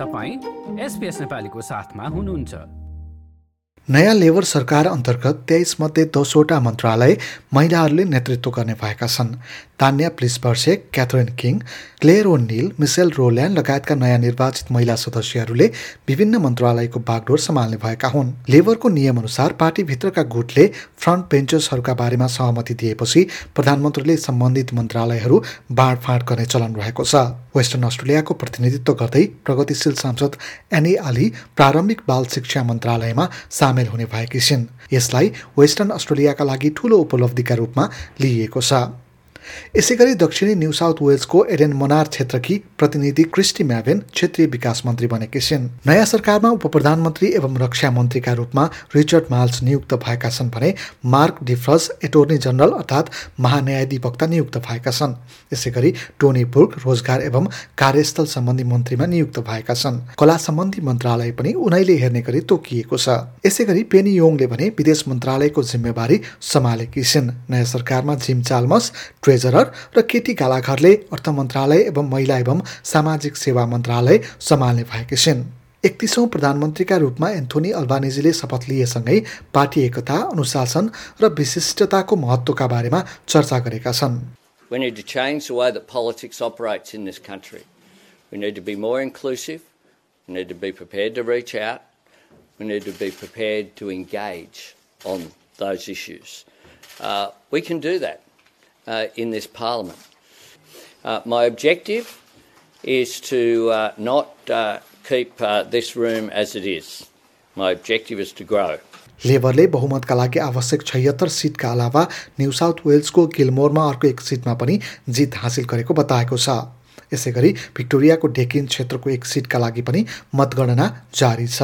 तपाईँ एसपिएस नेपालीको साथमा हुनुहुन्छ। नयाँ लेबर सरकार अन्तर्गत तेइस मध्ये दसवटा मन्त्रालय महिलाहरूले नेतृत्व गर्ने भएका छन्। Tanya Plibersek Catherine King Clare O'Neil Michelle Rowland लगायतका नयाँ निर्वाचित महिला सदस्यहरूले विभिन्न मन्त्रालयको बागडोर सम्हाल्ने भएका हुन्। लेबरको नियमअनुसार पार्टीभित्रका गुटले फ्रन्ट बेन्चर्सहरूका बारेमा सहमति दिएपछि प्रधानमन्त्रीले सम्बन्धित मन्त्रालयहरू बाँडफाँड गर्ने चलन रहेको छ। वेस्टर्न अस्ट्रेलियाको प्रतिनिधित्व गर्दै प्रगतिशील सांसद एनी आली प्रारम्भिक बाल शिक्षा मन्त्रालयमा सामेल हुने भएकी छिन्। यसलाई वेस्टर्न अस्ट्रेलियाका लागि ठूलो उपलब्धिका रूपमा लिइएको छ। यसै गरी दक्षिणी न्यू साउथ वेल्सको एडेन मनार क्षेत्रकी प्रतिनिधि क्रिस्टी म्याभेन क्षेत्रीय विकास मन्त्री बनेकी छिन्। नयाँ सरकारमा उप प्रधानमन्त्री एवं रक्षा मन्त्रीका रूपमा रिचर्ड माल्स नियुक्त भएका छन् भने मार्क डिफ्रस एटोर्नी जनरल अर्थात् महान्यायाधिवक्ता नियुक्त भएका छन्। यसै गरी टोनी बुर्क रोजगार एवं कार्यस्थल सम्बन्धी मन्त्रीमा नियुक्त भएका छन्। कला सम्बन्धी मन्त्रालय पनि उनैले हेर्ने गरी तोकिएको छ। यसै गरी पेनी योङले भने विदेश मन्त्रालयको जिम्मेवारी सम्हालेकी छिन्। नयाँ सरकारमा जिम चाल्मस ट्रेजरर र केटी गालाघरले अर्थ मन्त्रालय एवं महिला एवं सामाजिक सेवा मन्त्रालय सम्हाल्ने भएकी छिन् एकतिसौँ प्रधानमन्त्रीका रूपमा एन्थोनी अल्बानिजीले शपथ लिएसँगै पार्टी एकता अनुशासन र विशिष्टताको महत्त्वका बारेमा चर्चा गरेका छन् We need to change the way that politics operates in this country. We need to be more inclusive. We need to be prepared to reach out. We need to be prepared to engage on those issues. Uh, we can do that. Uh, in this Parliament. Uh, my objective is to uh, not uh, keep uh, this room as it is. My objective is to grow. लेबरले बहुमतका लागि आवश्यक छयत्तर सिटका अलावा New south वेल्सको गिलमोरमा अर्को एक सिटमा पनि जित हासिल गरेको बताएको छ यसै गरी भिक्टोरियाको डेकिन क्षेत्रको एक सिटका लागि पनि मतगणना जारी छ।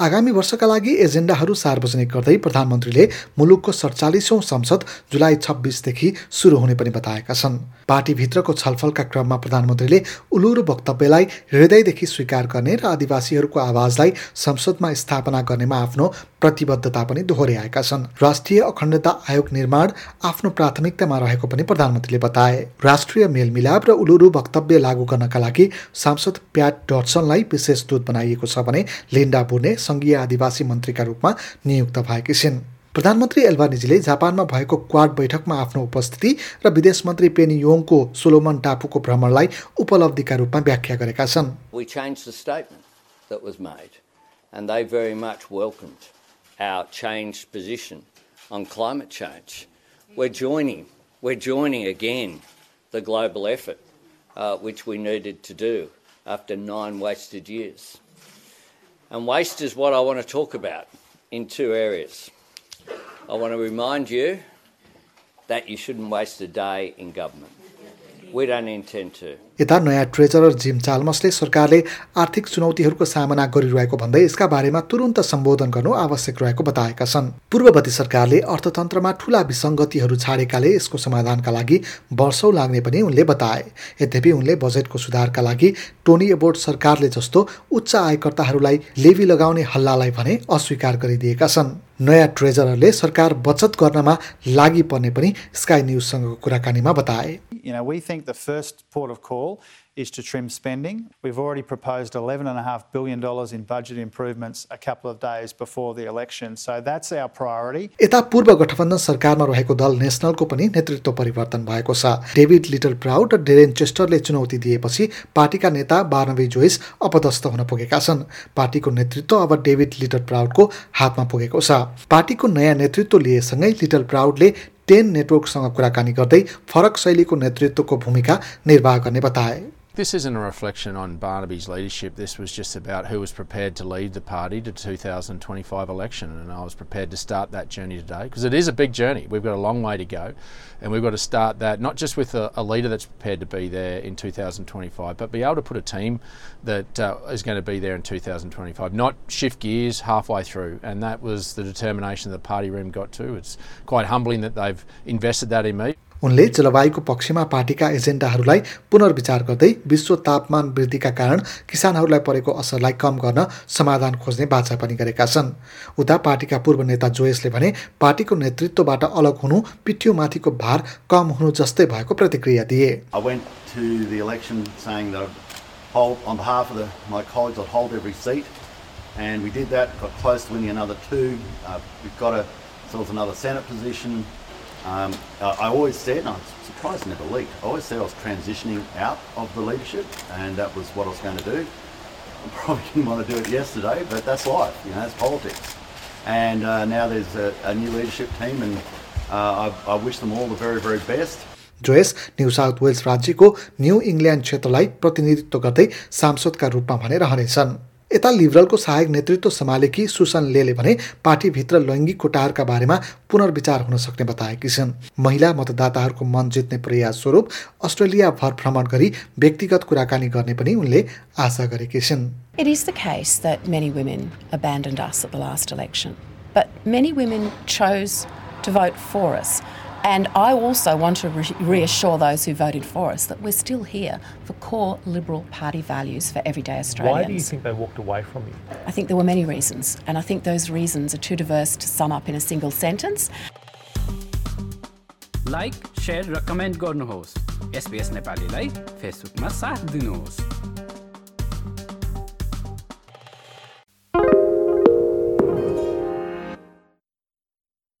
आगामी वर्षका लागि एजेन्डाहरू सार्वजनिक गर्दै प्रधानमन्त्रीले मुलुकको सडचालिसौँ संसद जुलाई छब्बिसदेखि सुरु हुने पनि बताएका छन्। पार्टीभित्रको छलफलका क्रममा प्रधानमन्त्रीले उलुरो वक्तव्यलाई हृदयदेखि स्वीकार गर्ने र आदिवासीहरूको आवाजलाई संसदमा स्थापना गर्नेमा आफ्नो प्रतिबद्धता पनि दोहोऱ्याएका छन्। राष्ट्रिय अखण्डता आयोग निर्माण आफ्नो प्राथमिकतामा रहेको पनि प्रधानमन्त्रीले बताए। राष्ट्रिय मेलमिलाप र उलुरु वक्तव्य लागू गर्नका लागि सांसद प्याट डटसनलाई विशेष दूत बनाइएको छ भने लिन्डा बुर्ने सङ्घीय आदिवासी मन्त्रीका रूपमा नियुक्त भएकी छिन्। प्रधानमन्त्री एल्बानिजीले जापानमा भएको क्वाड बैठकमा आफ्नो उपस्थिति र विदेश मन्त्री पेनी योङको सोलोमन टापुको भ्रमणलाई उपलब्धिका रूपमा व्याख्या गरेका छन्। Our changed position on climate change. We're joining, we're joining again the global effort uh, which we needed to do after nine wasted years. And waste is what I want to talk about in two areas. I want to remind you that you shouldn't waste a day in government. यता नयाँ treasurer gym चाल्मसले सरकारले आर्थिक चुनौतीहरूको सामना गरिरहेको भन्दै यसका बारेमा तुरन्त सम्बोधन गर्नु आवश्यक रहेको बताएका छन्। पूर्ववर्ती सरकारले अर्थतन्त्रमा ठूला विसङ्गतिहरू छाडेकाले यसको समाधानका लागि वर्षौँ लाग्ने पनि उनले बताए। यद्यपि उनले बजेटको सुधारका लागि टोनी एबोर्ड सरकारले जस्तो उच्च आयकर्ताहरूलाई लेवी लगाउने हल्लालाई भने अस्वीकार गरिदिएका छन्। नयाँ ट्रेजररले सरकार बचत गर्नमा लागि पर्ने पनि स्काई न्युजसँगको कुराकानीमा बताए। Is to trim spending. We've already proposed $11.5 billion in budget improvements a couple of days before the election. So that's our priority. यता पूर्व गठबन्धन सरकारमा रहेको दल नेसनलको पनि नेतृत्व परिवर्तन भएको छ डेभिड लिटल प्राउड र डेरेन चेस्टरले चुनौती दिएपछि पार्टीका नेता बार्नबी जोइस अपदस्थ हुन पुगेका छन् पार्टीको नेतृत्व अब डेभिड लिटल प्राउडको हातमा पुगेको छ पार्टीको नयाँ नेतृत्व लिएसँगै लिटल प्राउडले टेन नेटवर्कसँग कुराकानी गर्दै फरक शैलीको नेतृत्वको भूमिका निर्वाह गर्ने बताए This isn't a reflection on Barnaby's leadership. This was just about who was prepared to lead the party to 2025 election, and I was prepared to start that journey today because it is a big journey. We've got a long way to go, and we've got to start that not just with a, a leader that's prepared to be there in 2025, but be able to put a team that uh, is going to be there in 2025, not shift gears halfway through. And that was the determination the party room got to. It's quite humbling that they've invested that in me. उनले जलवायुको पक्षमा पार्टीका एजेन्डाहरूलाई पुनर्विचार गर्दै विश्व तापमान वृद्धिका कारण किसानहरूलाई परेको असरलाई कम गर्न समाधान खोज्ने बाछा पनि गरेका छन्। उता पार्टीका पूर्व नेता जोएसले भने पार्टीको नेतृत्वबाट अलग हुनु पिठ्यूमाथिको भार कम हुनु जस्तै भएको प्रतिक्रिया दिए। Um, I, I always said, and I'm surprised it never leaked, I always said I was transitioning out of the leadership, and that was what I was going to do. I probably didn't want to do it yesterday, but that's life, you know, that's politics. And uh, now there's a, a new leadership team, and uh, I, I wish them all the very, very best. Joyce New South Wales राज्यको new England क्षेत्रलाई प्रतिनिधित्व गर्दै सांसदका रूपमा भने रहनेछन् यता लिबरलको सहायक नेतृत्व सम्हालेकी सुसन लेले भने पार्टीभित्र लैङ्गिक कोटाहरूका बारेमा पुनर्विचार हुन सक्ने बताएकी छिन् महिला मतदाताहरूको मन जित्ने प्रयास स्वरूप अस्ट्रेलियाभर भ्रमण गरी व्यक्तिगत कुराकानी गर्ने पनि उनले आशा गरेकी छिन् It is the case that many women abandoned us at the last election, but many women chose to vote for us. And I also want to re- reassure those who voted for us that we're still here for core Liberal Party values for everyday Australians. Why do you think they walked away from you? I think there were many reasons, and I think those reasons are too diverse to sum up in a single sentence. Like share र comment गर्नुहोस् SBS नेपालीलाई फेसबुकमा साथ दिनुहोस्